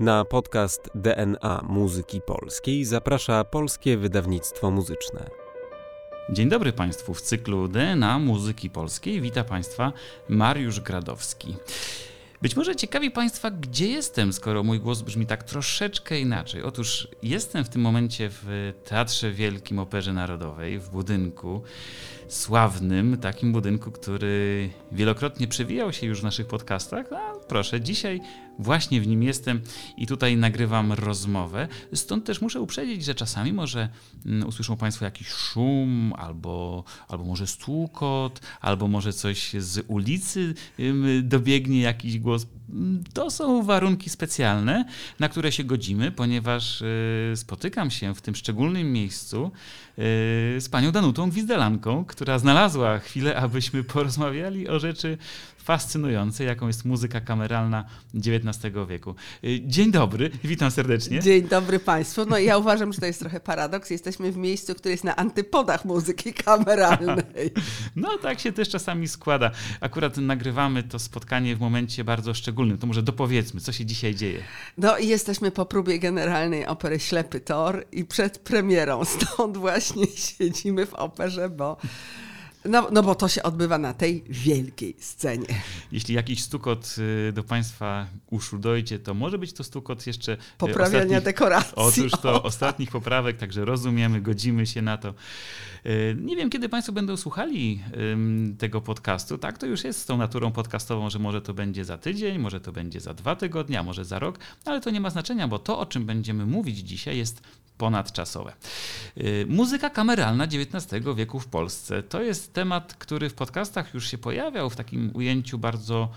Na podcast DNA Muzyki Polskiej zaprasza Polskie Wydawnictwo Muzyczne. Dzień dobry Państwu w cyklu DNA Muzyki Polskiej. Witam Państwa Mariusz Gradowski. Być może ciekawi Państwa, gdzie jestem, skoro mój głos brzmi tak troszeczkę inaczej. Otóż jestem w tym momencie w Teatrze Wielkim Operze Narodowej, w budynku sławnym, takim budynku, który wielokrotnie przewijał się już w naszych podcastach. A proszę, dzisiaj właśnie w nim jestem i tutaj nagrywam rozmowę. Stąd też muszę uprzedzić, że czasami może mm, usłyszą Państwo jakiś szum, albo, albo może stłukot, albo może coś z ulicy dobiegnie jakiś głos. To są warunki specjalne, na które się godzimy, ponieważ y, spotykam się w tym szczególnym miejscu y, z panią Danutą Gwizdelanką, która znalazła chwilę, abyśmy porozmawiali o rzeczy fascynującej, jaką jest muzyka kameralna XIX wieku. Y, dzień dobry, witam serdecznie. Dzień dobry Państwu. No ja uważam, że to jest trochę paradoks. Jesteśmy w miejscu, które jest na antypodach muzyki kameralnej. No tak się też czasami składa. Akurat nagrywamy to spotkanie w momencie bardzo szczególnym. To może dopowiedzmy, co się dzisiaj dzieje. No i jesteśmy po próbie generalnej opery Ślepy Tor i przed premierą. Stąd właśnie siedzimy w operze, bo no, no bo to się odbywa na tej wielkiej scenie. Jeśli jakiś stukot y, do Państwa uszu dojdzie, to może być to stukot jeszcze... Y, Poprawiania dekoracji. Otóż to ostatnich poprawek, także rozumiemy, godzimy się na to. Y, nie wiem, kiedy Państwo będą słuchali tego podcastu. Tak, to już jest z tą naturą podcastową, że może to będzie za tydzień, może to będzie za dwa tygodnie, a może za rok, ale to nie ma znaczenia, bo to, o czym będziemy mówić dzisiaj, jest ponadczasowe. Y, muzyka kameralna XIX wieku w Polsce to jest temat, który w podcastach już się pojawiał w takim ujęciu bardzo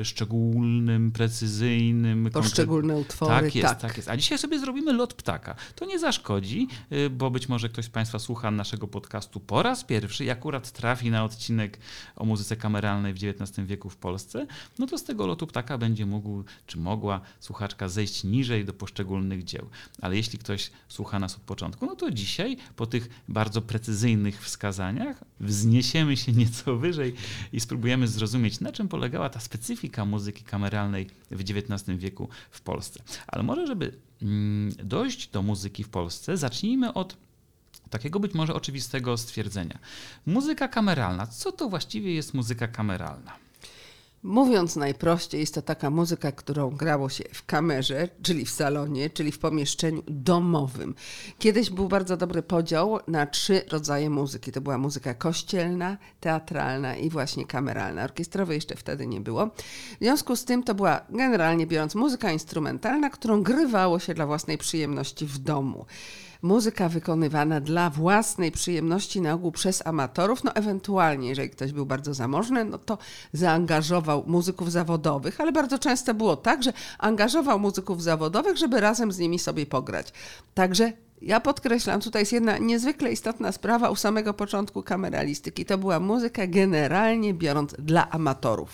y, szczególnym, precyzyjnym. Poszczególne utwory. Tak jest, tak. tak jest. A dzisiaj sobie zrobimy lot ptaka. To nie zaszkodzi, y, bo być może ktoś z Państwa słucha naszego podcastu po raz pierwszy i akurat trafi na odcinek o muzyce kameralnej w XIX wieku w Polsce, no to z tego lotu ptaka będzie mógł, czy mogła słuchaczka zejść niżej do poszczególnych dzieł. Ale jeśli ktoś słucha nas od początku, no to dzisiaj po tych bardzo precyzyjnych wskazaniach wzniesiemy się nieco wyżej i spróbujemy zrozumieć, na czym polegała ta specyfika muzyki kameralnej w XIX wieku w Polsce. Ale może, żeby mm, dojść do muzyki w Polsce, zacznijmy od takiego być może oczywistego stwierdzenia. Muzyka kameralna. Co to właściwie jest muzyka kameralna? Mówiąc najprościej, jest to taka muzyka, którą grało się w kamerze, czyli w salonie, czyli w pomieszczeniu domowym. Kiedyś był bardzo dobry podział na trzy rodzaje muzyki. To była muzyka kościelna, teatralna i właśnie kameralna. Orkiestrowej jeszcze wtedy nie było. W związku z tym to była generalnie biorąc muzyka instrumentalna, którą grywało się dla własnej przyjemności w domu muzyka wykonywana dla własnej przyjemności na ogół przez amatorów, no ewentualnie, jeżeli ktoś był bardzo zamożny, no to zaangażował muzyków zawodowych, ale bardzo często było tak, że angażował muzyków zawodowych, żeby razem z nimi sobie pograć. Także ja podkreślam, tutaj jest jedna niezwykle istotna sprawa u samego początku kameralistyki. To była muzyka generalnie biorąc dla amatorów.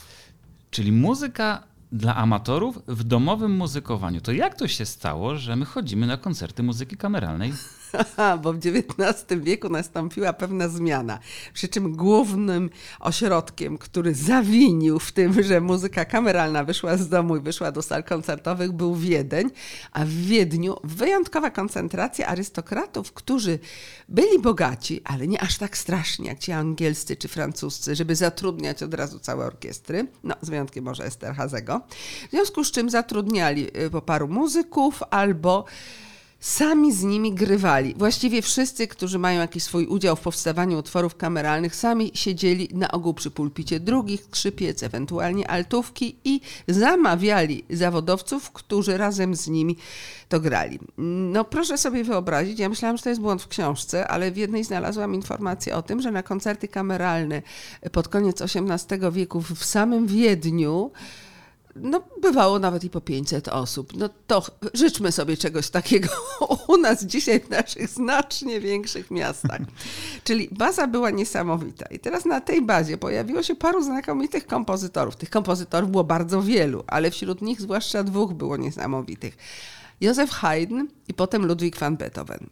Czyli muzyka dla amatorów w domowym muzykowaniu. To jak to się stało, że my chodzimy na koncerty muzyki kameralnej? bo w XIX wieku nastąpiła pewna zmiana. Przy czym głównym ośrodkiem, który zawinił w tym, że muzyka kameralna wyszła z domu i wyszła do sal koncertowych, był Wiedeń, a w Wiedniu wyjątkowa koncentracja arystokratów, którzy byli bogaci, ale nie aż tak strasznie jak ci angielscy czy francuscy, żeby zatrudniać od razu całe orkiestry, no z wyjątkiem może Esterhazego, w związku z czym zatrudniali y, po paru muzyków albo sami z nimi grywali. Właściwie wszyscy, którzy mają jakiś swój udział w powstawaniu utworów kameralnych, sami siedzieli na ogół przy pulpicie drugich, skrzypiec, ewentualnie altówki i zamawiali zawodowców, którzy razem z nimi to grali. No proszę sobie wyobrazić, ja myślałam, że to jest błąd w książce, ale w jednej znalazłam informację o tym, że na koncerty kameralne pod koniec XVIII wieku w samym Wiedniu no, bywało nawet i po 500 osób. No to życzmy sobie czegoś takiego u nas dzisiaj w naszych znacznie większych miastach. Czyli baza była niesamowita. I teraz na tej bazie pojawiło się paru znakomitych kompozytorów. Tych kompozytorów było bardzo wielu, ale wśród nich zwłaszcza dwóch było niesamowitych. Józef Haydn i potem Ludwig van Beethoven.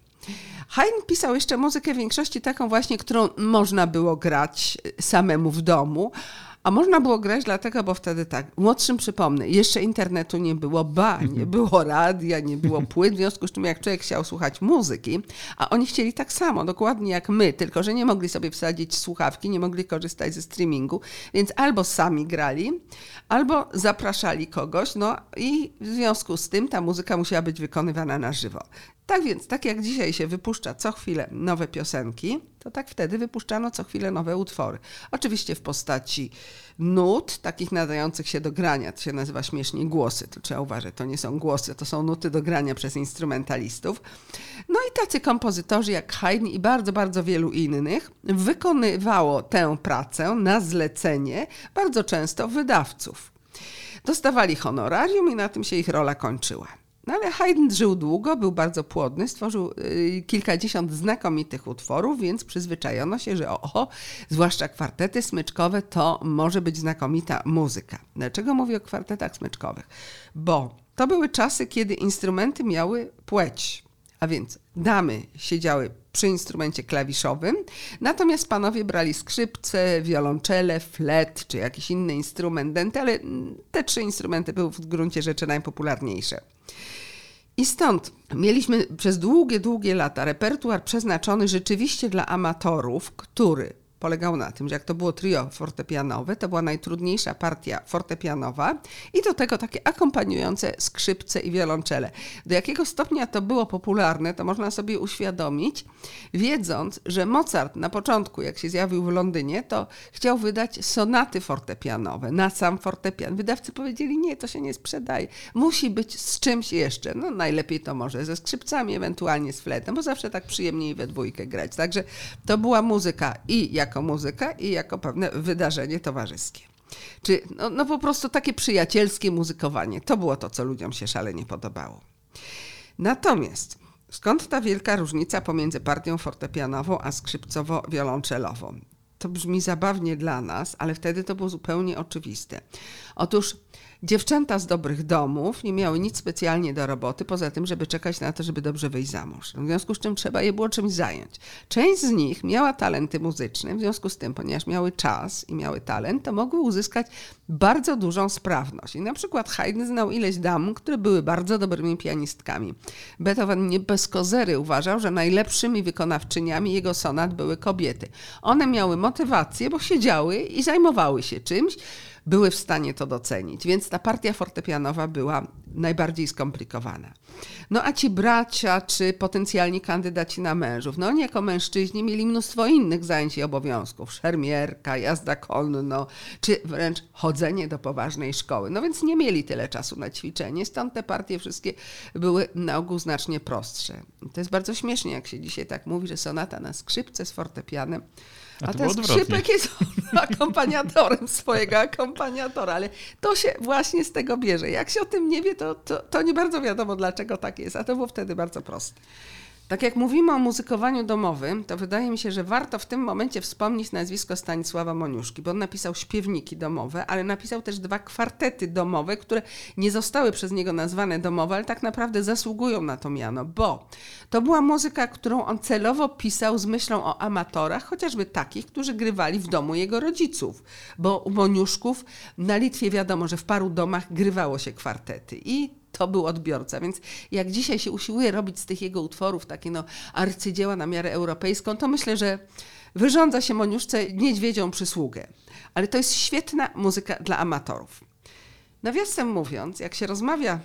Haydn pisał jeszcze muzykę w większości taką właśnie, którą można było grać samemu w domu, A można było grać dlatego, bo wtedy tak, młodszym przypomnę, jeszcze internetu nie było, ba, nie było radia, nie było płyt, w związku z czym jak człowiek chciał słuchać muzyki, a oni chcieli tak samo, dokładnie jak my, tylko że nie mogli sobie wsadzić słuchawki, nie mogli korzystać ze streamingu, więc albo sami grali, albo zapraszali kogoś, no i w związku z tym ta muzyka musiała być wykonywana na żywo. Tak więc, tak jak dzisiaj się wypuszcza co chwilę nowe piosenki, to tak wtedy wypuszczano co chwilę nowe utwory. Oczywiście w postaci nut, takich nadających się do grania. To się nazywa śmiesznie głosy. Trzeba uważać, to nie są głosy, to są nuty do grania przez instrumentalistów. No i tacy kompozytorzy jak Haydn i bardzo, bardzo wielu innych wykonywało tę pracę na zlecenie bardzo często wydawców. Dostawali honorarium i na tym się ich rola kończyła. No ale Haydn żył długo, był bardzo płodny, stworzył y, kilkadziesiąt znakomitych utworów, więc przyzwyczajono się, że oho, zwłaszcza kwartety smyczkowe to może być znakomita muzyka. Dlaczego mówię o kwartetach smyczkowych? Bo to były czasy, kiedy instrumenty miały płeć. A więc damy siedziały przy instrumencie klawiszowym, natomiast panowie brali skrzypce, wiolonczele, flet czy jakiś inny instrument denty, ale te trzy instrumenty były w gruncie rzeczy najpopularniejsze. I stąd mieliśmy przez długie, długie lata repertuar przeznaczony rzeczywiście dla amatorów, który polegał na tym, że jak to było trio fortepianowe, to była najtrudniejsza partia fortepianowa i do tego takie akompaniujące skrzypce i wiolonczele. Do jakiego stopnia to było popularne, to można sobie uświadomić, wiedząc, że Mozart na początku, jak się zjawił w Londynie, to chciał wydać sonaty fortepianowe na sam fortepian. Wydawcy powiedzieli, nie, to się nie sprzedaje. Musi być z czymś jeszcze. No najlepiej to może ze skrzypcami, ewentualnie z fletem, bo zawsze tak przyjemniej we dwójkę grać. Także to była muzyka i jak jako muzyka i jako pewne wydarzenie towarzyskie. Czy no, no po prostu takie przyjacielskie muzykowanie. To było to, co ludziom się szalenie podobało. Natomiast skąd ta wielka różnica pomiędzy partią fortepianową a skrzypcowo-wiolonczelową? To brzmi zabawnie dla nas, ale wtedy to było zupełnie oczywiste. Otóż Dziewczęta z dobrych domów nie miały nic specjalnie do roboty, poza tym, żeby czekać na to, żeby dobrze wyjść za mąż. W związku z czym trzeba je było czymś zająć. Część z nich miała talenty muzyczne, w związku z tym, ponieważ miały czas i miały talent, to mogły uzyskać bardzo dużą sprawność. I na przykład Haydn znał ileś dam, które były bardzo dobrymi pianistkami. Beethoven nie bez kozery uważał, że najlepszymi wykonawczyniami jego sonat były kobiety. One miały motywację, bo siedziały i zajmowały się czymś, były w stanie to docenić. Więc ta partia fortepianowa była najbardziej skomplikowana. No a ci bracia, czy potencjalni kandydaci na mężów, no oni jako mężczyźni mieli mnóstwo innych zajęć i obowiązków. Szermierka, jazda konno, czy wręcz chodzenie do poważnej szkoły. No więc nie mieli tyle czasu na ćwiczenie, stąd te partie wszystkie były na ogół znacznie prostsze. To jest bardzo śmiesznie, jak się dzisiaj tak mówi, że sonata na skrzypce z fortepianem a, a ten skrzypek jest akompaniatorem swojego akompaniatora, ale to się właśnie z tego bierze. Jak się o tym nie wie, to, to, to nie bardzo wiadomo, dlaczego tak jest, a to było wtedy bardzo proste. Tak jak mówimy o muzykowaniu domowym, to wydaje mi się, że warto w tym momencie wspomnieć nazwisko Stanisława Moniuszki, bo on napisał śpiewniki domowe, ale napisał też dwa kwartety domowe, które nie zostały przez niego nazwane domowe, ale tak naprawdę zasługują na to miano, bo to była muzyka, którą on celowo pisał z myślą o amatorach, chociażby takich, którzy grywali w domu jego rodziców, bo u Moniuszków na Litwie wiadomo, że w paru domach grywało się kwartety i to był odbiorca. Więc jak dzisiaj się usiłuje robić z tych jego utworów takie no, arcydzieła na miarę europejską, to myślę, że wyrządza się Moniuszce niedźwiedzią przysługę. Ale to jest świetna muzyka dla amatorów. Nawiasem mówiąc, jak się rozmawia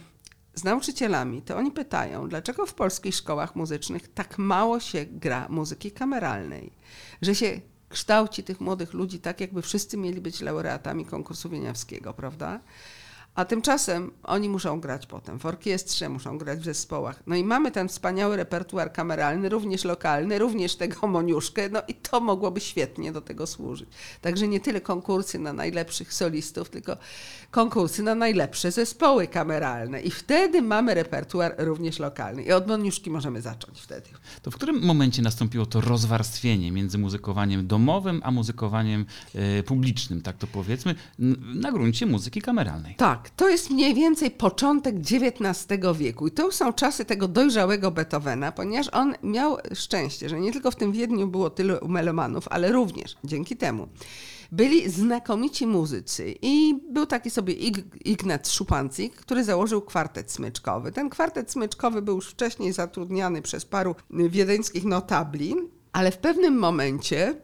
z nauczycielami, to oni pytają, dlaczego w polskich szkołach muzycznych tak mało się gra muzyki kameralnej, że się kształci tych młodych ludzi tak, jakby wszyscy mieli być laureatami konkursu wieniawskiego, prawda? A tymczasem oni muszą grać potem w orkiestrze, muszą grać w zespołach. No i mamy ten wspaniały repertuar kameralny, również lokalny, również tego Moniuszkę, no i to mogłoby świetnie do tego służyć. Także nie tyle konkursy na najlepszych solistów, tylko konkursy na najlepsze zespoły kameralne. I wtedy mamy repertuar również lokalny. I od Moniuszki możemy zacząć wtedy. To w którym momencie nastąpiło to rozwarstwienie między muzykowaniem domowym, a muzykowaniem e, publicznym, tak to powiedzmy, na gruncie muzyki kameralnej? Tak. Tak, to jest mniej więcej początek XIX wieku i to są czasy tego dojrzałego Beethovena, ponieważ on miał szczęście, że nie tylko w tym Wiedniu było tylu melomanów, ale również dzięki temu byli znakomici muzycy i był taki sobie Ig Ignac Szupancik, który założył kwartet smyczkowy. Ten kwartet smyczkowy był już wcześniej zatrudniany przez paru wiedeńskich notabli, ale w pewnym momencie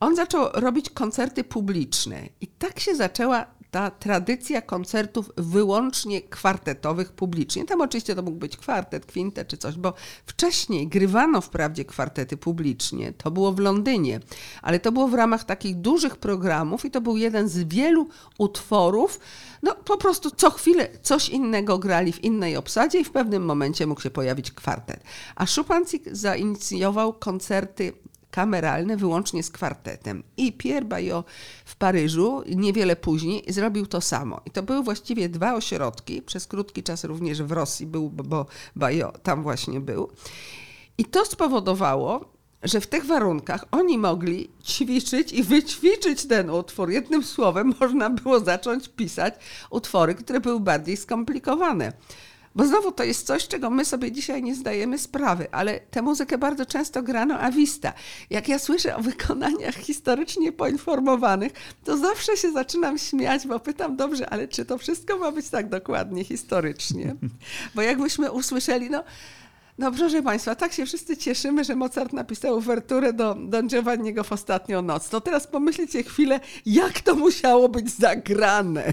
on zaczął robić koncerty publiczne i tak się zaczęła tradycja koncertów wyłącznie kwartetowych publicznie. Tam oczywiście to mógł być kwartet, kwintet czy coś, bo wcześniej grywano wprawdzie kwartety publicznie, to było w Londynie, ale to było w ramach takich dużych programów i to był jeden z wielu utworów, no po prostu co chwilę coś innego grali w innej obsadzie i w pewnym momencie mógł się pojawić kwartet. A Szupancik zainicjował koncerty kameralne wyłącznie z kwartetem. I Pierre Bayot w Paryżu niewiele później zrobił to samo. I to były właściwie dwa ośrodki, przez krótki czas również w Rosji był, bo Bayot tam właśnie był. I to spowodowało, że w tych warunkach oni mogli ćwiczyć i wyćwiczyć ten utwór. Jednym słowem, można było zacząć pisać utwory, które były bardziej skomplikowane. Bo znowu to jest coś, czego my sobie dzisiaj nie zdajemy sprawy, ale tę muzykę bardzo często grano a vista. Jak ja słyszę o wykonaniach historycznie poinformowanych, to zawsze się zaczynam śmiać, bo pytam, dobrze, ale czy to wszystko ma być tak dokładnie historycznie? Bo jakbyśmy usłyszeli, no no proszę Państwa, tak się wszyscy cieszymy, że Mozart napisał uwerturę do Don Giovanniego w ostatnią noc. To teraz pomyślcie chwilę, jak to musiało być zagrane.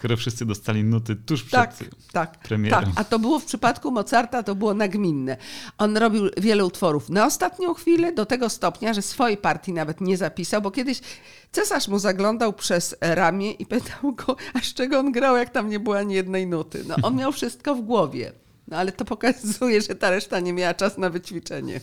skoro wszyscy dostali nuty tuż przed tak, tak, premierą. Tak, a to było w przypadku Mozarta, to było nagminne. On robił wiele utworów na ostatnią chwilę, do tego stopnia, że swojej partii nawet nie zapisał, bo kiedyś cesarz mu zaglądał przez ramię i pytał go, a z czego on grał, jak tam nie było ani jednej nuty. No, on miał wszystko w głowie. No ale to pokazuje, że ta reszta nie miała czas na wyćwiczenie.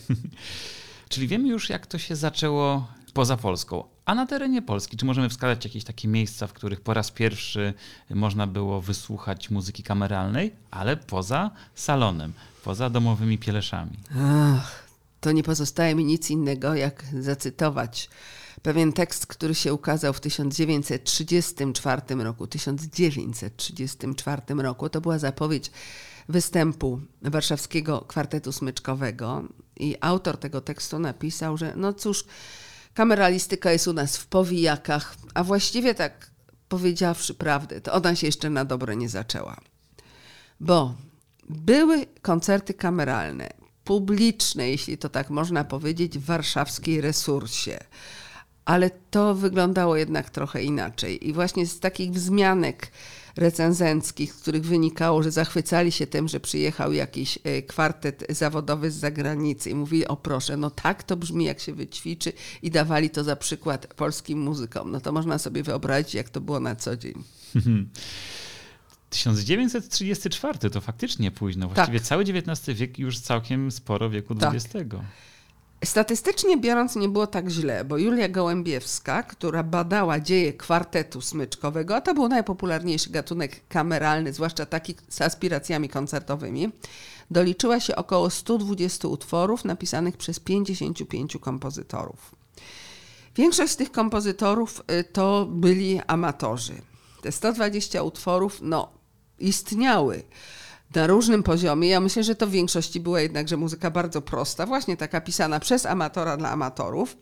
Czyli wiemy już, jak to się zaczęło poza Polską. A na terenie Polski, czy możemy wskazać jakieś takie miejsca, w których po raz pierwszy można było wysłuchać muzyki kameralnej, ale poza salonem, poza domowymi pieleszami? Ach, to nie pozostaje mi nic innego, jak zacytować pewien tekst, który się ukazał w 1934 roku. 1934 roku to była zapowiedź występu warszawskiego kwartetu smyczkowego i autor tego tekstu napisał, że no cóż, kameralistyka jest u nas w powijakach, a właściwie tak powiedziawszy prawdę, to ona się jeszcze na dobre nie zaczęła. Bo były koncerty kameralne, publiczne, jeśli to tak można powiedzieć, w warszawskiej resursie. Ale to wyglądało jednak trochę inaczej. I właśnie z takich wzmianek recenzenckich, z których wynikało, że zachwycali się tym, że przyjechał jakiś e, kwartet zawodowy z zagranicy i mówili, o proszę, no tak to brzmi, jak się wyćwiczy i dawali to za przykład polskim muzykom. No to można sobie wyobrazić, jak to było na co dzień. 1934 to faktycznie późno. Właściwie tak. cały XIX wiek już całkiem sporo wieku XX. Statystycznie biorąc nie było tak źle, bo Julia Gołębiewska, która badała dzieje kwartetu smyczkowego, a to był najpopularniejszy gatunek kameralny, zwłaszcza taki z aspiracjami koncertowymi, doliczyła się około 120 utworów napisanych przez 55 kompozytorów. Większość z tych kompozytorów y, to byli amatorzy. Te 120 utworów no, istniały na różnym poziomie. Ja myślę, że to w większości była jednakże muzyka bardzo prosta, właśnie taka pisana przez amatora dla amatorów.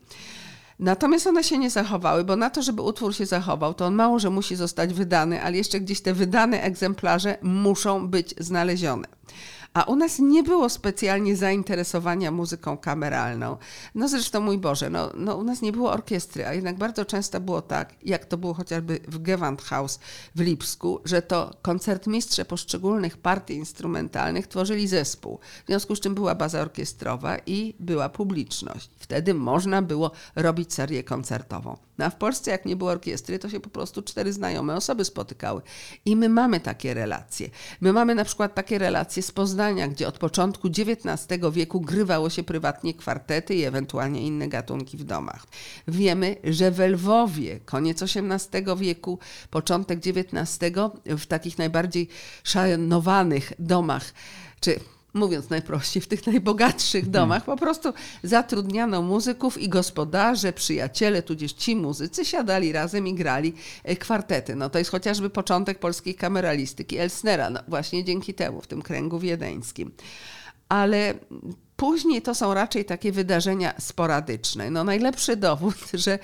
Natomiast one się nie zachowały, bo na to, żeby utwór się zachował, to on mało, że musi zostać wydany, ale jeszcze gdzieś te wydane egzemplarze muszą być znalezione. A u nas nie było specjalnie zainteresowania muzyką kameralną. No zresztą, mój Boże, no, no u nas nie było orkiestry, a jednak bardzo często było tak, jak to było chociażby w Gewandhaus w Lipsku, że to koncertmistrze poszczególnych partii instrumentalnych tworzyli zespół. W związku z czym była baza orkiestrowa i była publiczność. Wtedy można było robić serię koncertową. No a w Polsce, jak nie było orkiestry, to się po prostu cztery znajome osoby spotykały. I my mamy takie relacje. My mamy na przykład takie relacje z Poznania, gdzie od początku XIX wieku grywało się prywatnie kwartety i ewentualnie inne gatunki w domach. Wiemy, że w Lwowie, koniec XVIII wieku, początek XIX, w takich najbardziej szanowanych domach, czy mówiąc najprościej, w tych najbogatszych domach po prostu zatrudniano muzyków i gospodarze, przyjaciele, tudzież ci muzycy siadali razem i grali e, kwartety. No to jest chociażby początek polskiej kameralistyki Elsnera, no właśnie dzięki temu w tym kręgu wiedeńskim. Ale później to są raczej takie wydarzenia sporadyczne. No najlepszy dowód, że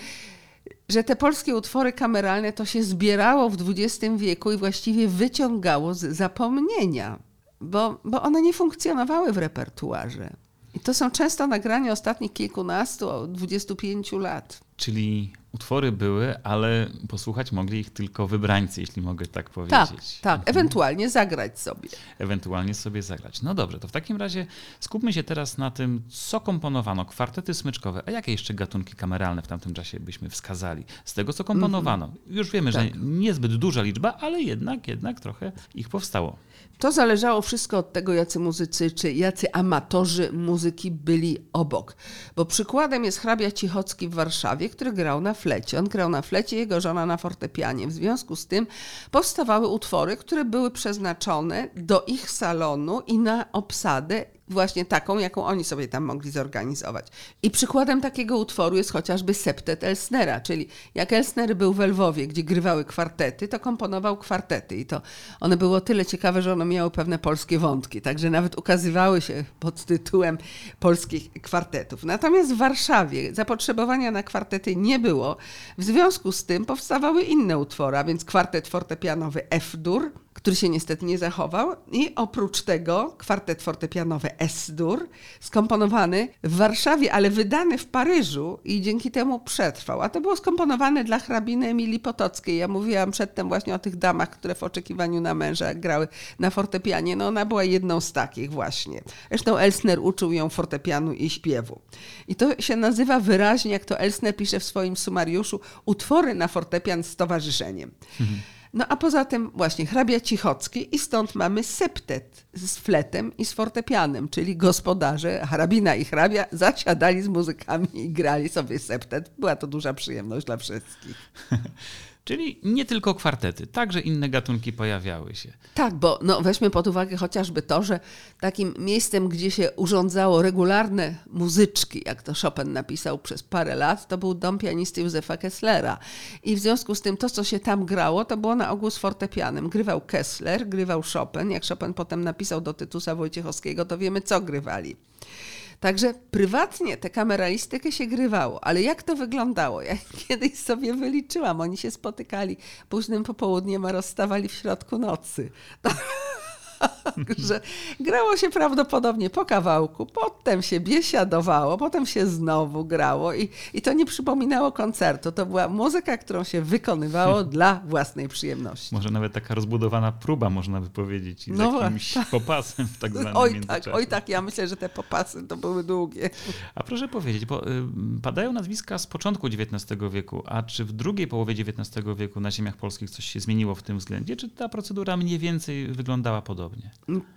że te polskie utwory kameralne to się zbierało w XX wieku i właściwie wyciągało z zapomnienia, bo, bo one nie funkcjonowały w repertuarze. I to są często nagrania ostatnich kilkunastu, 25 lat. Czyli utwory były, ale posłuchać mogli ich tylko wybrańcy, jeśli mogę tak Tak, powiedzieć. tak, ewentualnie zagrać sobie. Ewentualnie sobie zagrać. No dobrze, to w takim razie skupmy się teraz na tym, co komponowano. Kwartety smyczkowe, a jakie jeszcze gatunki kameralne w tamtym czasie byśmy wskazali? Z tego, co komponowano. Już wiemy, że niezbyt duża liczba, ale jednak, jednak trochę ich powstało. To zależało wszystko od tego, jacy muzycy czy jacy amatorzy muzyki byli obok. Bo przykładem jest hrabia Cichocki w Warszawie, który grał na flecie. On grał na flecie, jego żona na fortepianie. W związku z tym powstawały utwory, które były przeznaczone do ich salonu i na obsadę właśnie taką, jaką oni sobie tam mogli zorganizować. I przykładem takiego utworu jest chociażby septet Elsnera, czyli jak Elsner był w Lwowie, gdzie grywały kwartety, to komponował kwartety i to one było tyle ciekawe, że one miały pewne polskie wątki, także nawet ukazywały się pod tytułem polskich kwartetów. Natomiast w Warszawie zapotrzebowania na kwartety nie było, w związku z tym powstawały inne utwory, a więc kwartet fortepianowy F-dur, który się niestety nie zachował. I oprócz tego kwartet fortepianowy S-dur, skomponowany w Warszawie, ale wydany w Paryżu i dzięki temu przetrwał. A to było skomponowane dla hrabiny Emilii Potockiej. Ja mówiłam przedtem właśnie o tych damach, które w oczekiwaniu na męża grały na fortepianie. No ona była jedną z takich właśnie. Zresztą Elsner uczył ją fortepianu i śpiewu. I to się nazywa wyraźnie, jak to Elsner pisze w swoim sumariuszu, utwory na fortepian z towarzyszeniem. No a poza tym właśnie hrabia Cichocki i stąd mamy septet z fletem i z fortepianem, czyli gospodarze, hrabina i hrabia zasiadali z muzykami i grali sobie septet. Była to duża przyjemność dla wszystkich. Czyli nie tylko kwartety, także inne gatunki pojawiały się. Tak, bo no, weźmy pod uwagę chociażby to, że takim miejscem, gdzie się urządzało regularne muzyczki, jak to Chopin napisał przez parę lat, to był dom pianisty Józefa Kesslera. I w związku z tym to, co się tam grało, to było na ogół z fortepianem. Grywał Kessler, grywał Chopin. Jak Chopin potem napisał do Tytusa Wojciechowskiego, to wiemy, co grywali. Także prywatnie tę kameralistykę się grywało, ale jak to wyglądało? Ja kiedyś sobie wyliczyłam, oni się spotykali późnym popołudniem, a rozstawali w środku nocy. Także grało się prawdopodobnie po kawałku, potem się biesiadowało, potem się znowu grało i, i to nie przypominało koncertu. To była muzyka, którą się wykonywało dla własnej przyjemności. Może nawet taka rozbudowana próba, można by powiedzieć, i z No jakimś popasem w tak zwanym Oj tak, oj tak, ja myślę, że te popasy to były długie. A proszę powiedzieć, bo y, padają nazwiska z początku XIX wieku, a czy w drugiej połowie XIX wieku na ziemiach polskich coś się zmieniło w tym względzie, czy ta procedura mniej więcej wyglądała podobnie?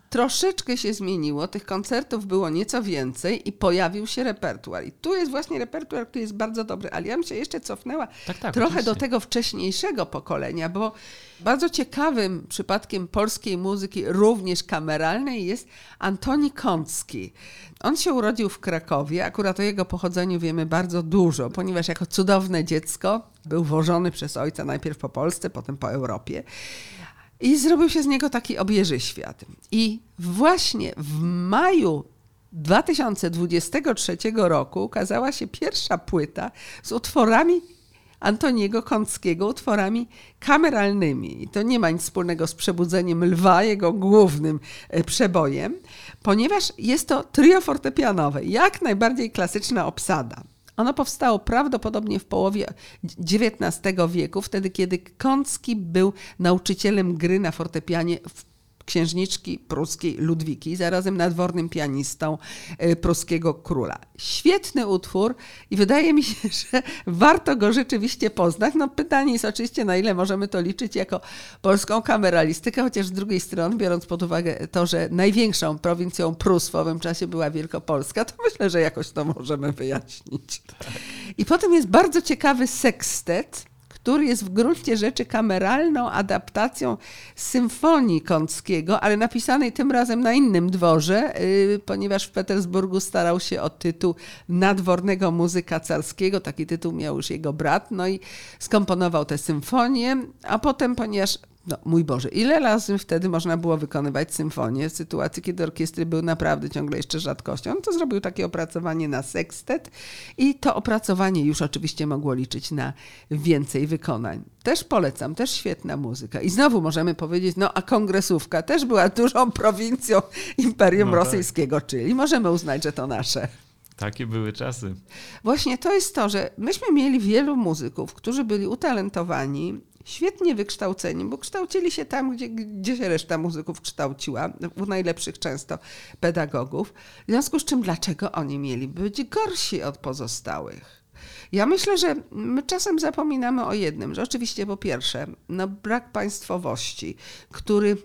Troszeczkę się zmieniło, tych koncertów było nieco więcej i pojawił się repertuar. I tu jest właśnie repertuar, który jest bardzo dobry, ale ja bym się jeszcze cofnęła Tak, tak, trochę oczywiście. do tego wcześniejszego pokolenia, bo bardzo ciekawym przypadkiem polskiej muzyki, również kameralnej, jest Antoni Kącki. On się urodził w Krakowie, akurat o jego pochodzeniu wiemy bardzo dużo, ponieważ jako cudowne dziecko był wożony przez ojca najpierw po Polsce, potem po Europie. I zrobił się z niego taki obieży świat. I właśnie w maju 2023 roku ukazała się pierwsza płyta z utworami Antoniego Kąckiego, utworami kameralnymi. I to nie ma nic wspólnego z przebudzeniem lwa, jego głównym e, przebojem, ponieważ jest to trio fortepianowe, jak najbardziej klasyczna obsada. Ono powstało prawdopodobnie w połowie XIX wieku, wtedy kiedy Kącki był nauczycielem gry na fortepianie w księżniczki pruskiej Ludwiki, zarazem nadwornym pianistą y, pruskiego króla. Świetny utwór i wydaje mi się, że warto go rzeczywiście poznać. No pytanie jest oczywiście, na ile możemy to liczyć jako polską kameralistykę, chociaż z drugiej strony, biorąc pod uwagę to, że największą prowincją Prus w owym czasie była Wielkopolska, to myślę, że jakoś to możemy wyjaśnić. I potem jest bardzo ciekawy sekstet, który jest w gruncie rzeczy kameralną adaptacją symfonii Kąckiego, ale napisanej tym razem na innym dworze, yy, ponieważ w Petersburgu starał się o tytuł nadwornego muzyka carskiego. Taki tytuł miał już jego brat, no i skomponował tę symfonię, a potem, ponieważ No, mój Boże, ile razy wtedy można było wykonywać symfonię w sytuacji, kiedy orkiestry były naprawdę ciągle jeszcze rzadkością? On to zrobił takie opracowanie na sekstet i to opracowanie już oczywiście mogło liczyć na więcej wykonań. Też polecam, też świetna muzyka. I znowu możemy powiedzieć, no a kongresówka też była dużą prowincją Imperium No tak. Rosyjskiego, czyli możemy uznać, że to nasze. Takie były czasy. Właśnie to jest to, że myśmy mieli wielu muzyków, którzy byli utalentowani, świetnie wykształceni, bo kształcili się tam, gdzie, gdzie się reszta muzyków kształciła, u najlepszych często pedagogów. W związku z czym, dlaczego oni mieli być gorsi od pozostałych? Ja myślę, że my czasem zapominamy o jednym, że oczywiście po pierwsze, no brak państwowości, który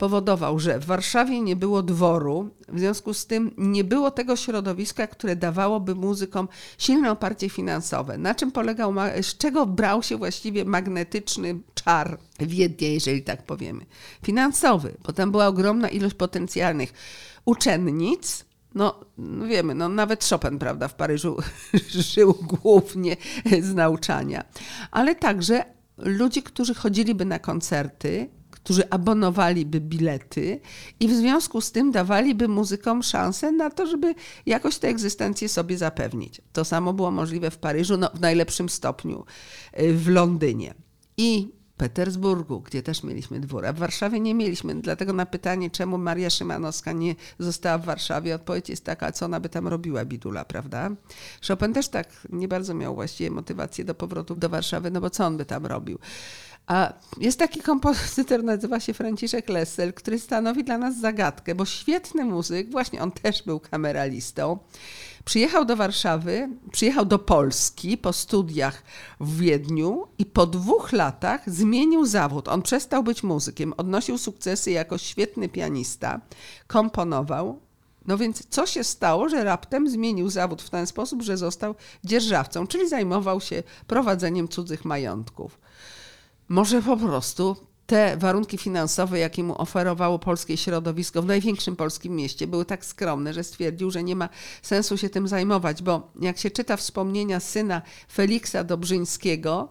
powodował, że w Warszawie nie było dworu, w związku z tym nie było tego środowiska, które dawałoby muzykom silne oparcie finansowe. Na czym polegał, z czego brał się właściwie magnetyczny czar Wiednia, jeżeli tak powiemy? Finansowy, bo tam była ogromna ilość potencjalnych uczennic, no, no wiemy, no nawet Chopin, prawda, w Paryżu żył głównie z nauczania, ale także ludzi, którzy chodziliby na koncerty, którzy abonowaliby bilety i w związku z tym dawaliby muzykom szansę na to, żeby jakoś tę egzystencję sobie zapewnić. To samo było możliwe w Paryżu, no, w najlepszym stopniu y, w Londynie. I Petersburgu, gdzie też mieliśmy dwór, a w Warszawie nie mieliśmy. Dlatego na pytanie, czemu Maria Szymanowska nie została w Warszawie, odpowiedź jest taka, co ona by tam robiła, bidula, prawda? Chopin też tak nie bardzo miał właściwie motywację do powrotu do Warszawy, no bo co on by tam robił? A jest taki kompozytor, nazywa się Franciszek Lessel, który stanowi dla nas zagadkę, bo świetny muzyk, właśnie on też był kameralistą, Przyjechał do Warszawy, przyjechał do Polski po studiach w Wiedniu i po dwóch latach zmienił zawód. On przestał być muzykiem, odnosił sukcesy jako świetny pianista, komponował. No więc co się stało, że raptem zmienił zawód w ten sposób, że został dzierżawcą, czyli zajmował się prowadzeniem cudzych majątków. Może po prostu te warunki finansowe, jakie mu oferowało polskie środowisko w największym polskim mieście, były tak skromne, że stwierdził, że nie ma sensu się tym zajmować, bo jak się czyta wspomnienia syna Feliksa Dobrzyńskiego,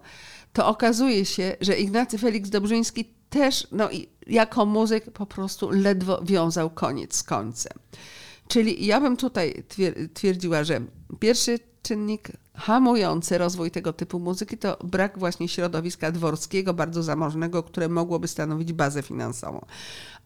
to okazuje się, że Ignacy Felix Dobrzyński też no, jako muzyk po prostu ledwo wiązał koniec z końcem. Czyli ja bym tutaj twier- twierdziła, że pierwszy czynnik hamujący rozwój tego typu muzyki to brak właśnie środowiska dworskiego, bardzo zamożnego, które mogłoby stanowić bazę finansową.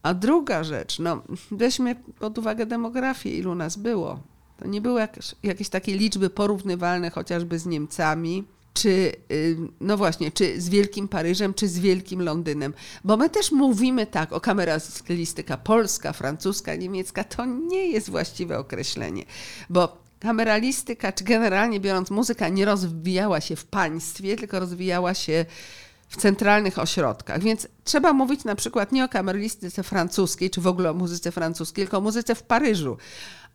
A druga rzecz, no weźmy pod uwagę demografię, ilu nas było. To nie były jakieś, jakieś takie liczby porównywalne chociażby z Niemcami, czy, y, no właśnie, czy z Wielkim Paryżem, czy z Wielkim Londynem. Bo my też mówimy tak o kameralistyka polska, francuska, niemiecka. To nie jest właściwe określenie, bo kameralistyka, czy generalnie biorąc muzyka, nie rozwijała się w państwie, tylko rozwijała się w centralnych ośrodkach. Więc trzeba mówić na przykład nie o kameralistyce francuskiej, czy w ogóle o muzyce francuskiej, tylko o muzyce w Paryżu.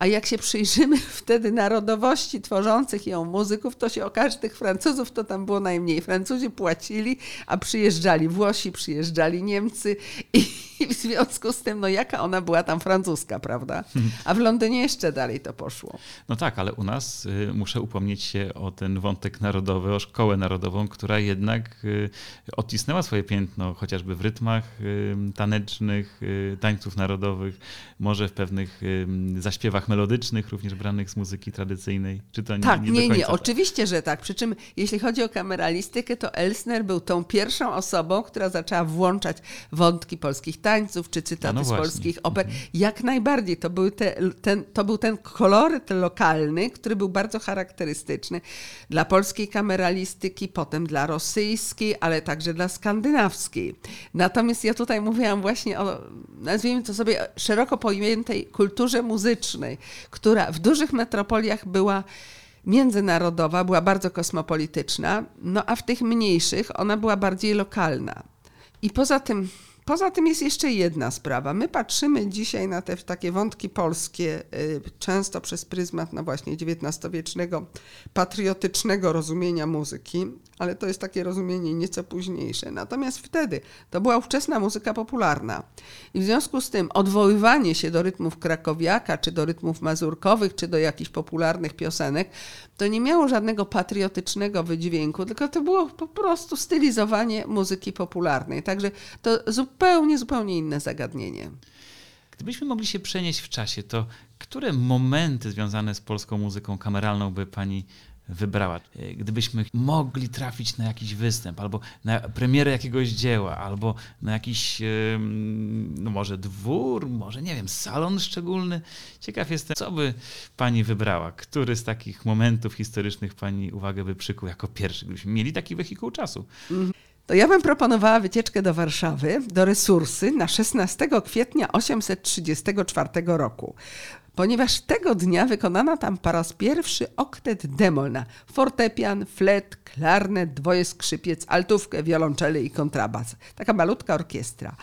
A jak się przyjrzymy wtedy narodowości tworzących ją muzyków, to się okaże, że tych Francuzów to tam było najmniej. Francuzi płacili, a przyjeżdżali Włosi, przyjeżdżali Niemcy i, w związku z tym, no jaka ona była tam francuska, prawda? A w Londynie jeszcze dalej to poszło. No tak, ale u nas y, muszę upomnieć się o ten wątek narodowy, o szkołę narodową, która jednak y, odcisnęła swoje piętno chociażby w rytmach y, tanecznych, tańców narodowych, może w pewnych zaśpiewach melodycznych, również branych z muzyki tradycyjnej. Czy to nie, Tak, nie, nie, nie, tak? oczywiście, że tak. Przy czym, jeśli chodzi o kameralistykę, to Elsner był tą pierwszą osobą, która zaczęła włączać wątki polskich tańców czy cytaty no z polskich oper. Jak najbardziej. To, były te, ten, to był ten koloryt lokalny, który był bardzo charakterystyczny dla polskiej kameralistyki, potem dla rosyjskiej, ale także dla skandynawskiej. Natomiast ja tutaj mówiłam właśnie o, nazwijmy to sobie, szeroko pojętej kulturze muzycznej, która w dużych metropoliach była międzynarodowa, była bardzo kosmopolityczna, no a w tych mniejszych ona była bardziej lokalna. I poza tym, poza tym jest jeszcze jedna sprawa. My patrzymy dzisiaj na te takie wątki polskie, y, często przez pryzmat, no właśnie, XIX-wiecznego, patriotycznego rozumienia muzyki, ale to jest takie rozumienie nieco późniejsze. Natomiast wtedy to była ówczesna muzyka popularna. I w związku z tym odwoływanie się do rytmów krakowiaka, czy do rytmów mazurkowych, czy do jakichś popularnych piosenek, to nie miało żadnego patriotycznego wydźwięku, tylko to było po prostu stylizowanie muzyki popularnej. Także to zupełnie, zupełnie inne zagadnienie. Gdybyśmy mogli się przenieść w czasie, to które momenty związane z polską muzyką kameralną by pani wybrała? E, gdybyśmy mogli trafić na jakiś występ, albo na premierę jakiegoś dzieła, albo na jakiś, no może dwór, może nie wiem, salon szczególny. Ciekaw jestem, co by pani wybrała? Który z takich momentów historycznych pani uwagę by przykuł jako pierwszy, gdybyśmy mieli taki wehikuł czasu? To ja bym proponowała wycieczkę do Warszawy, do Resursy na 16 kwietnia 834 roku ponieważ tego dnia wykonano tam po raz pierwszy oktet demol na fortepian, flet, klarnet, dwoje skrzypiec, altówkę, wiolonczele i kontrabas. Taka malutka orkiestra.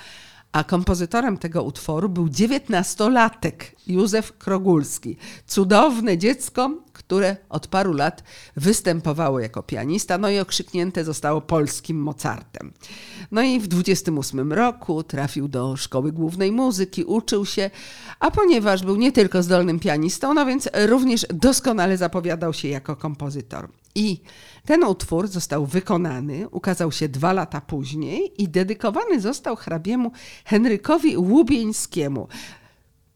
A kompozytorem tego utworu był dziewiętnastolatek Józef Krogulski. Cudowne dziecko, które od paru lat występowało jako pianista, no i okrzyknięte zostało polskim Mozartem. No i w 28 roku trafił do Szkoły Głównej Muzyki, uczył się, a ponieważ był nie tylko zdolnym pianistą, no więc również doskonale zapowiadał się jako kompozytor. I ten utwór został wykonany, ukazał się dwa lata później i dedykowany został hrabiemu Henrykowi Łubieńskiemu.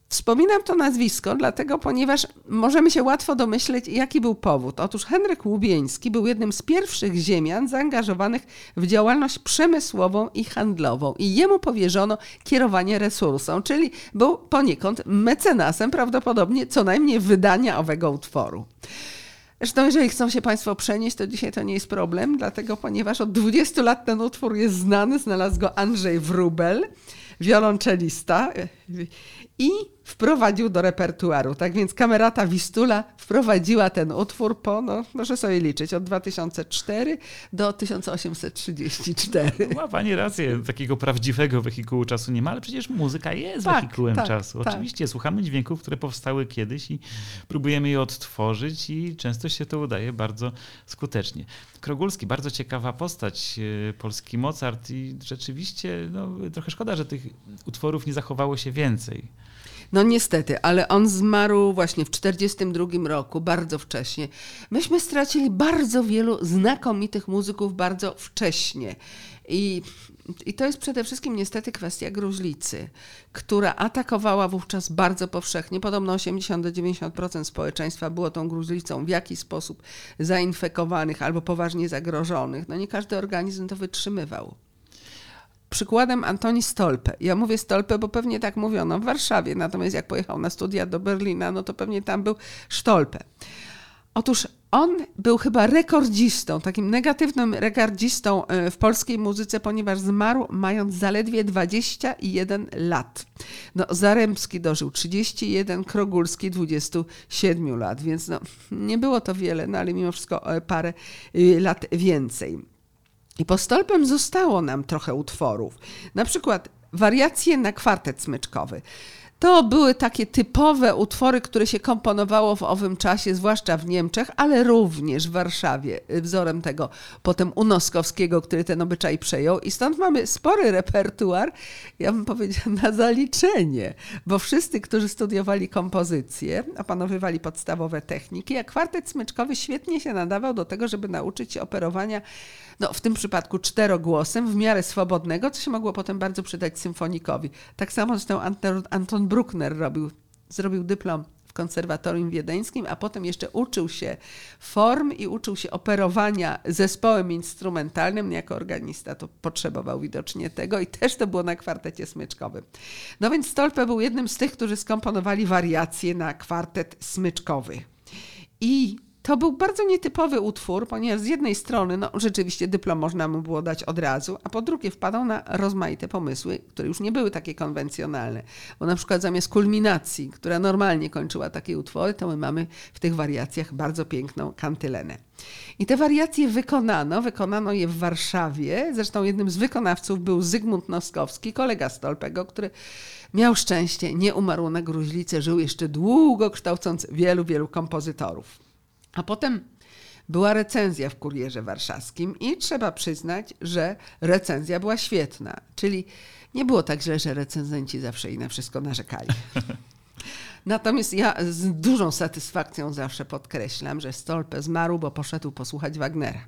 Wspominam to nazwisko, dlatego, ponieważ możemy się łatwo domyśleć, jaki był powód. Otóż Henryk Łubieński był jednym z pierwszych ziemian zaangażowanych w działalność przemysłową i handlową i jemu powierzono kierowanie resursą, czyli był poniekąd mecenasem prawdopodobnie co najmniej wydania owego utworu. Zresztą, jeżeli chcą się Państwo przenieść, to dzisiaj to nie jest problem, dlatego ponieważ od 20 lat ten utwór jest znany, znalazł go Andrzej Wrubel, wiolonczelista i wprowadził do repertuaru. Tak więc kamerata Wistula wprowadziła ten utwór po, no, proszę sobie liczyć, od 2004 do 1834. Ma pani rację, takiego prawdziwego wehikułu czasu nie ma, ale przecież muzyka jest tak, wehikułem tak, czasu. Tak. Oczywiście słuchamy dźwięków, które powstały kiedyś i próbujemy je odtworzyć i często się to udaje bardzo skutecznie. Krogulski, bardzo ciekawa postać, e, polski Mozart i rzeczywiście no, trochę szkoda, że tych utworów nie zachowało się więcej. No niestety, ale on zmarł właśnie w 1942 roku, bardzo wcześnie. Myśmy stracili bardzo wielu znakomitych muzyków bardzo wcześnie. I, I to jest przede wszystkim niestety kwestia gruźlicy, która atakowała wówczas bardzo powszechnie. Podobno 80-90% społeczeństwa było tą gruźlicą w jakiś sposób zainfekowanych albo poważnie zagrożonych. No nie każdy organizm to wytrzymywał przykładem Antoni Stolpe. Ja mówię Stolpe, bo pewnie tak mówiono w Warszawie, natomiast jak pojechał na studia do Berlina, no to pewnie tam był Stolpe. Otóż on był chyba rekordzistą, takim negatywnym rekordzistą e, w polskiej muzyce, ponieważ zmarł mając zaledwie 21 lat. No, Zaremski dożył 31, Krogulski 27 lat, więc no, nie było to wiele, no ale mimo wszystko e, parę e, lat więcej. I po stolpem zostało nam trochę utworów. Na przykład wariacje na kwartet smyczkowy. To były takie typowe utwory, które się komponowało w owym czasie, zwłaszcza w Niemczech, ale również w Warszawie, wzorem tego potem Unoskowskiego, który ten obyczaj przejął. I stąd mamy spory repertuar, ja bym powiedziała, na zaliczenie, bo wszyscy, którzy studiowali kompozycję, opanowywali podstawowe techniki, a kwartet smyczkowy świetnie się nadawał do tego, żeby nauczyć się operowania no w tym przypadku czterogłosem, w miarę swobodnego, co się mogło potem bardzo przydać symfonikowi. Tak samo zresztą Anton Bruckner robił, zrobił dyplom w konserwatorium wiedeńskim, a potem jeszcze uczył się form i uczył się operowania zespołem instrumentalnym. Jako organista to potrzebował widocznie tego i też to było na kwartecie smyczkowym. No więc Stolpe był jednym z tych, którzy skomponowali wariacje na kwartet smyczkowy. I to był bardzo nietypowy utwór, ponieważ z jednej strony, no rzeczywiście dyplom można mu było dać od razu, a po drugie wpadał na rozmaite pomysły, które już nie były takie konwencjonalne. Bo na przykład zamiast kulminacji, która normalnie kończyła takie utwory, to my mamy w tych wariacjach bardzo piękną kantylenę. I te wariacje wykonano, wykonano je w Warszawie. Zresztą jednym z wykonawców był Zygmunt Noskowski, kolega Stolpego, który miał szczęście, nie umarł na gruźlicę, żył jeszcze długo, kształcąc wielu, wielu kompozytorów. A potem była recenzja w Kurierze Warszawskim i trzeba przyznać, że recenzja była świetna. Czyli nie było tak źle, że recenzenci zawsze i na wszystko narzekali. Natomiast ja z dużą satysfakcją zawsze podkreślam, że Stolpe zmarł, bo poszedł posłuchać Wagnera.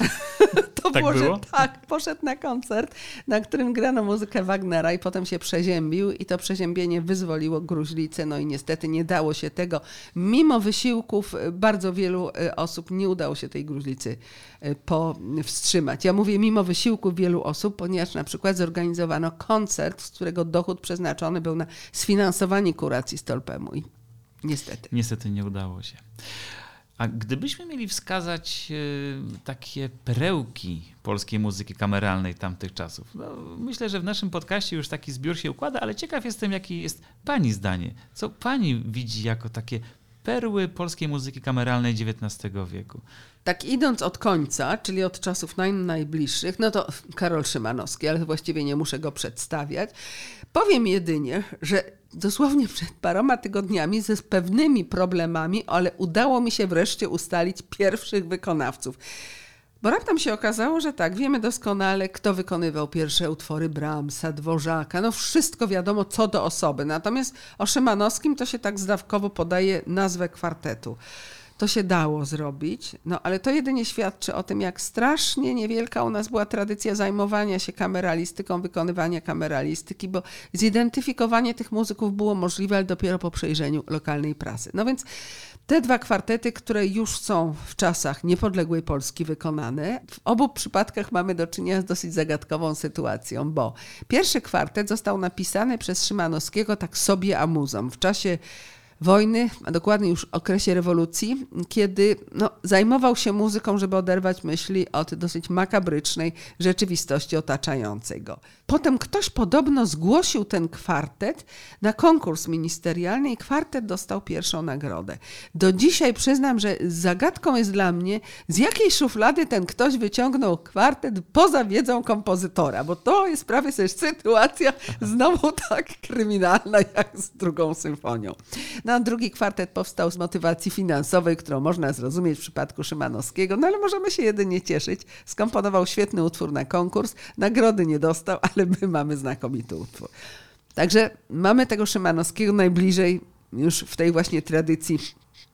to Tak było, było? że tak, poszedł na koncert, na którym grano muzykę Wagnera i potem się przeziębił i to przeziębienie wyzwoliło gruźlicę, no i niestety nie dało się tego, mimo wysiłków y, bardzo wielu y, osób nie udało się tej gruźlicy y, powstrzymać. Ja mówię mimo wysiłku wielu osób, ponieważ na przykład zorganizowano koncert, z którego dochód przeznaczony był na sfinansowanie kuracji Stolpemu i niestety. Niestety nie udało się. A gdybyśmy mieli wskazać e, takie perełki polskiej muzyki kameralnej tamtych czasów, no, myślę, że w naszym podcaście już taki zbiór się układa, ale ciekaw jestem, jakie jest Pani zdanie. Co Pani widzi jako takie perły polskiej muzyki kameralnej XIX wieku? Tak idąc od końca, czyli od czasów naj, najbliższych, no to Karol Szymanowski, ale właściwie nie muszę go przedstawiać. Powiem jedynie, że dosłownie przed paroma tygodniami ze pewnymi problemami, ale udało mi się wreszcie ustalić pierwszych wykonawców. Bo raptem się okazało, że tak, wiemy doskonale, kto wykonywał pierwsze utwory Brahmsa, Dworzaka, no wszystko wiadomo co do osoby. Natomiast o Szymanowskim to się tak zdawkowo podaje nazwę kwartetu. To się dało zrobić, no ale to jedynie świadczy o tym, jak strasznie niewielka u nas była tradycja zajmowania się kameralistyką, wykonywania kameralistyki, bo zidentyfikowanie tych muzyków było możliwe, dopiero po przejrzeniu lokalnej prasy. No więc te dwa kwartety, które już są w czasach niepodległej Polski wykonane, w obu przypadkach mamy do czynienia z dosyć zagadkową sytuacją, bo pierwszy kwartet został napisany przez Szymanowskiego tak sobie amuzą w czasie wojny, a dokładnie już okresie rewolucji, kiedy no, zajmował się muzyką, żeby oderwać myśli od dosyć makabrycznej rzeczywistości otaczającej go. Potem ktoś podobno zgłosił ten kwartet na konkurs ministerialny i kwartet dostał pierwszą nagrodę. Do dzisiaj przyznam, że zagadką jest dla mnie, z jakiej szuflady ten ktoś wyciągnął kwartet poza wiedzą kompozytora, bo to jest prawie też sytuacja znowu tak kryminalna jak z drugą symfonią. No drugi kwartet powstał z motywacji finansowej, którą można zrozumieć w przypadku Szymanowskiego, no ale możemy się jedynie cieszyć. Skomponował świetny utwór na konkurs, nagrody nie dostał, ale my mamy znakomity utwór. Także mamy tego Szymanowskiego najbliżej już w tej właśnie tradycji,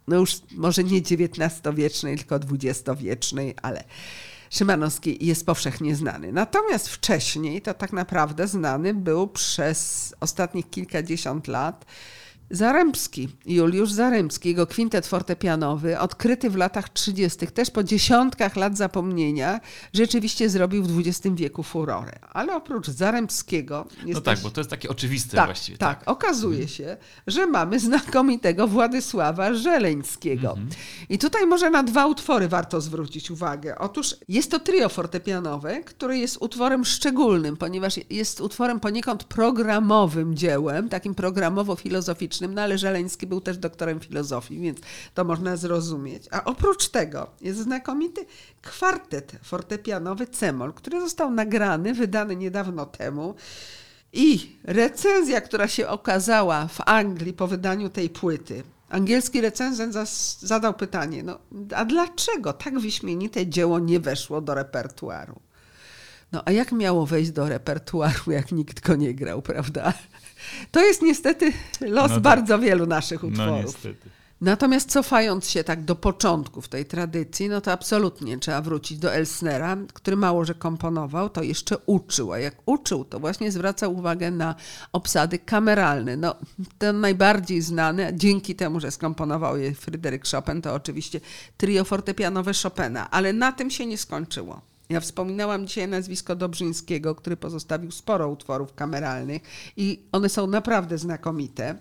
no już może nie XIX-wiecznej, tylko XX-wiecznej, ale Szymanowski jest powszechnie znany. Natomiast wcześniej to tak naprawdę znany był przez ostatnich kilkadziesiąt lat Zaremski, Juliusz Zaremski, jego kwintet fortepianowy, odkryty w latach 30., też po dziesiątkach lat zapomnienia, rzeczywiście zrobił w XX wieku furorę. Ale oprócz Zaremskiego... No jest tak, bo to jest takie oczywiste tak, właściwie. Tak, okazuje się, że mamy znakomitego Władysława Żeleńskiego. I tutaj może na dwa utwory warto zwrócić uwagę. Otóż jest to trio fortepianowe, które jest utworem szczególnym, ponieważ jest utworem poniekąd programowym dziełem, takim programowo-filozoficznym, no ale Żeleński był też doktorem filozofii, więc to można zrozumieć. A oprócz tego jest znakomity kwartet fortepianowy Cemol, który został nagrany, wydany niedawno temu. I recenzja, która się okazała w Anglii po wydaniu tej płyty, angielski recenzent zadał pytanie, no, a dlaczego tak wyśmienite dzieło nie weszło do repertuaru? No a jak miało wejść do repertuaru, jak nikt go nie grał, prawda? To jest niestety los No tak. bardzo wielu naszych No utworów. niestety. Natomiast cofając się tak do początków tej tradycji, no to absolutnie trzeba wrócić do Elsnera, który mało że komponował, to jeszcze uczył. A jak uczył, to właśnie zwracał uwagę na obsady kameralne. No, ten najbardziej znany, dzięki temu, że skomponował je Fryderyk Chopin, to oczywiście trio fortepianowe Chopina. Ale na tym się nie skończyło. Ja wspominałam dzisiaj nazwisko Dobrzyńskiego, który pozostawił sporo utworów kameralnych i one są naprawdę znakomite.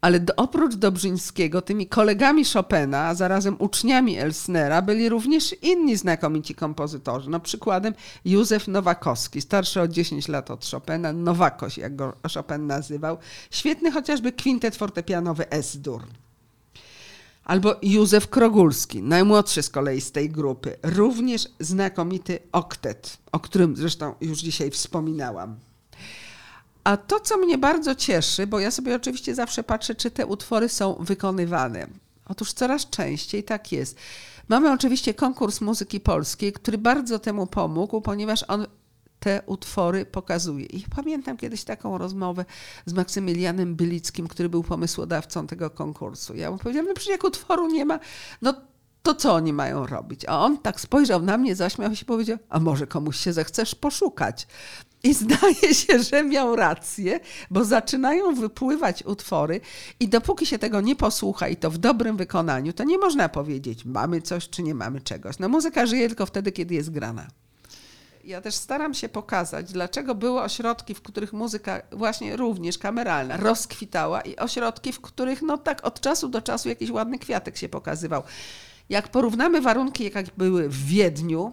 Ale do, oprócz Dobrzyńskiego, tymi kolegami Chopina, a zarazem uczniami Elsnera, byli również inni znakomici kompozytorzy. No przykładem Józef Nowakowski, starszy o 10 lat od Chopina, Nowakoś, jak go Chopin nazywał. Świetny chociażby kwintet fortepianowy S-dur. Albo Józef Krogulski, najmłodszy z kolei z tej grupy. Również znakomity oktet, o którym zresztą już dzisiaj wspominałam. A to, co mnie bardzo cieszy, bo ja sobie oczywiście zawsze patrzę, czy te utwory są wykonywane. Otóż coraz częściej tak jest. Mamy oczywiście konkurs muzyki polskiej, który bardzo temu pomógł, ponieważ on te utwory pokazuje. I pamiętam kiedyś taką rozmowę z Maksymilianem Bylickim, który był pomysłodawcą tego konkursu. Ja mu powiedziałam, no przecież jak utworu nie ma, no to co oni mają robić? A on tak spojrzał na mnie, zaśmiał się i powiedział, a może komuś się zechcesz poszukać? I zdaje się, że miał rację, bo zaczynają wypływać utwory i dopóki się tego nie posłucha i to w dobrym wykonaniu, to nie można powiedzieć, mamy coś czy nie mamy czegoś. No muzyka żyje tylko wtedy, kiedy jest grana. Ja też staram się pokazać, dlaczego były ośrodki, w których muzyka właśnie również kameralna rozkwitała i ośrodki, w których no tak od czasu do czasu jakiś ładny kwiatek się pokazywał. Jak porównamy warunki, jakie były w Wiedniu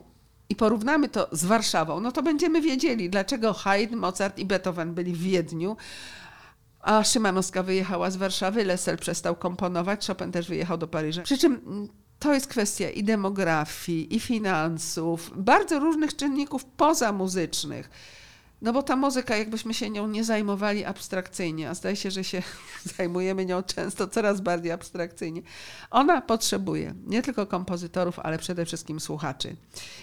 i porównamy to z Warszawą, no to będziemy wiedzieli, dlaczego Haydn, Mozart i Beethoven byli w Wiedniu, a Szymanowska wyjechała z Warszawy, Lessel przestał komponować, Chopin też wyjechał do Paryża. Przy czym mm, to jest kwestia i demografii, i finansów, bardzo różnych czynników pozamuzycznych. No bo ta muzyka, jakbyśmy się nią nie zajmowali abstrakcyjnie, a zdaje się, że się zajmujemy nią często coraz bardziej abstrakcyjnie, ona potrzebuje nie tylko kompozytorów, ale przede wszystkim słuchaczy.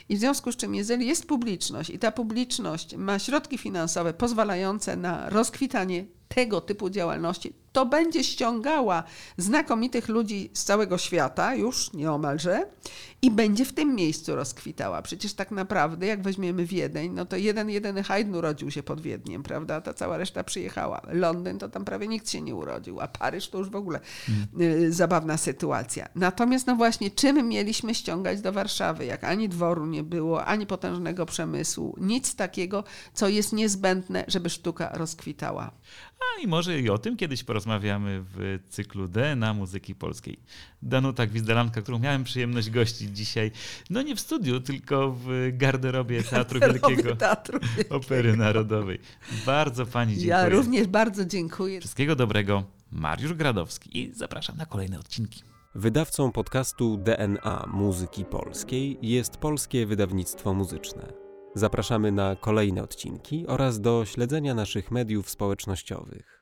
I w związku z czym, jeżeli jest publiczność i ta publiczność ma środki finansowe pozwalające na rozkwitanie tego typu działalności, to będzie ściągała znakomitych ludzi z całego świata, już nieomalże, i będzie w tym miejscu rozkwitała. Przecież tak naprawdę, jak weźmiemy Wiedeń, no to jeden, jedyny Haydn urodził się pod Wiedniem, prawda? Ta cała reszta przyjechała. Londyn to tam prawie nikt się nie urodził, a Paryż to już w ogóle y, zabawna sytuacja. Natomiast no właśnie, czym mieliśmy ściągać do Warszawy, jak ani dworu nie było, ani potężnego przemysłu, nic takiego, co jest niezbędne, żeby sztuka rozkwitała. A i może i o tym kiedyś porozmawiamy w cyklu DNA Muzyki Polskiej. Danuta Gwizdalanka, którą miałem przyjemność gościć dzisiaj, no nie w studiu, tylko w garderobie Teatru Wielkiego Teatru Opery Narodowej. Bardzo pani dziękuję. Ja również bardzo dziękuję. Wszystkiego dobrego. Mariusz Gradowski i zapraszam na kolejne odcinki. Wydawcą podcastu DNA Muzyki Polskiej jest Polskie Wydawnictwo Muzyczne. Zapraszamy na kolejne odcinki oraz do śledzenia naszych mediów społecznościowych.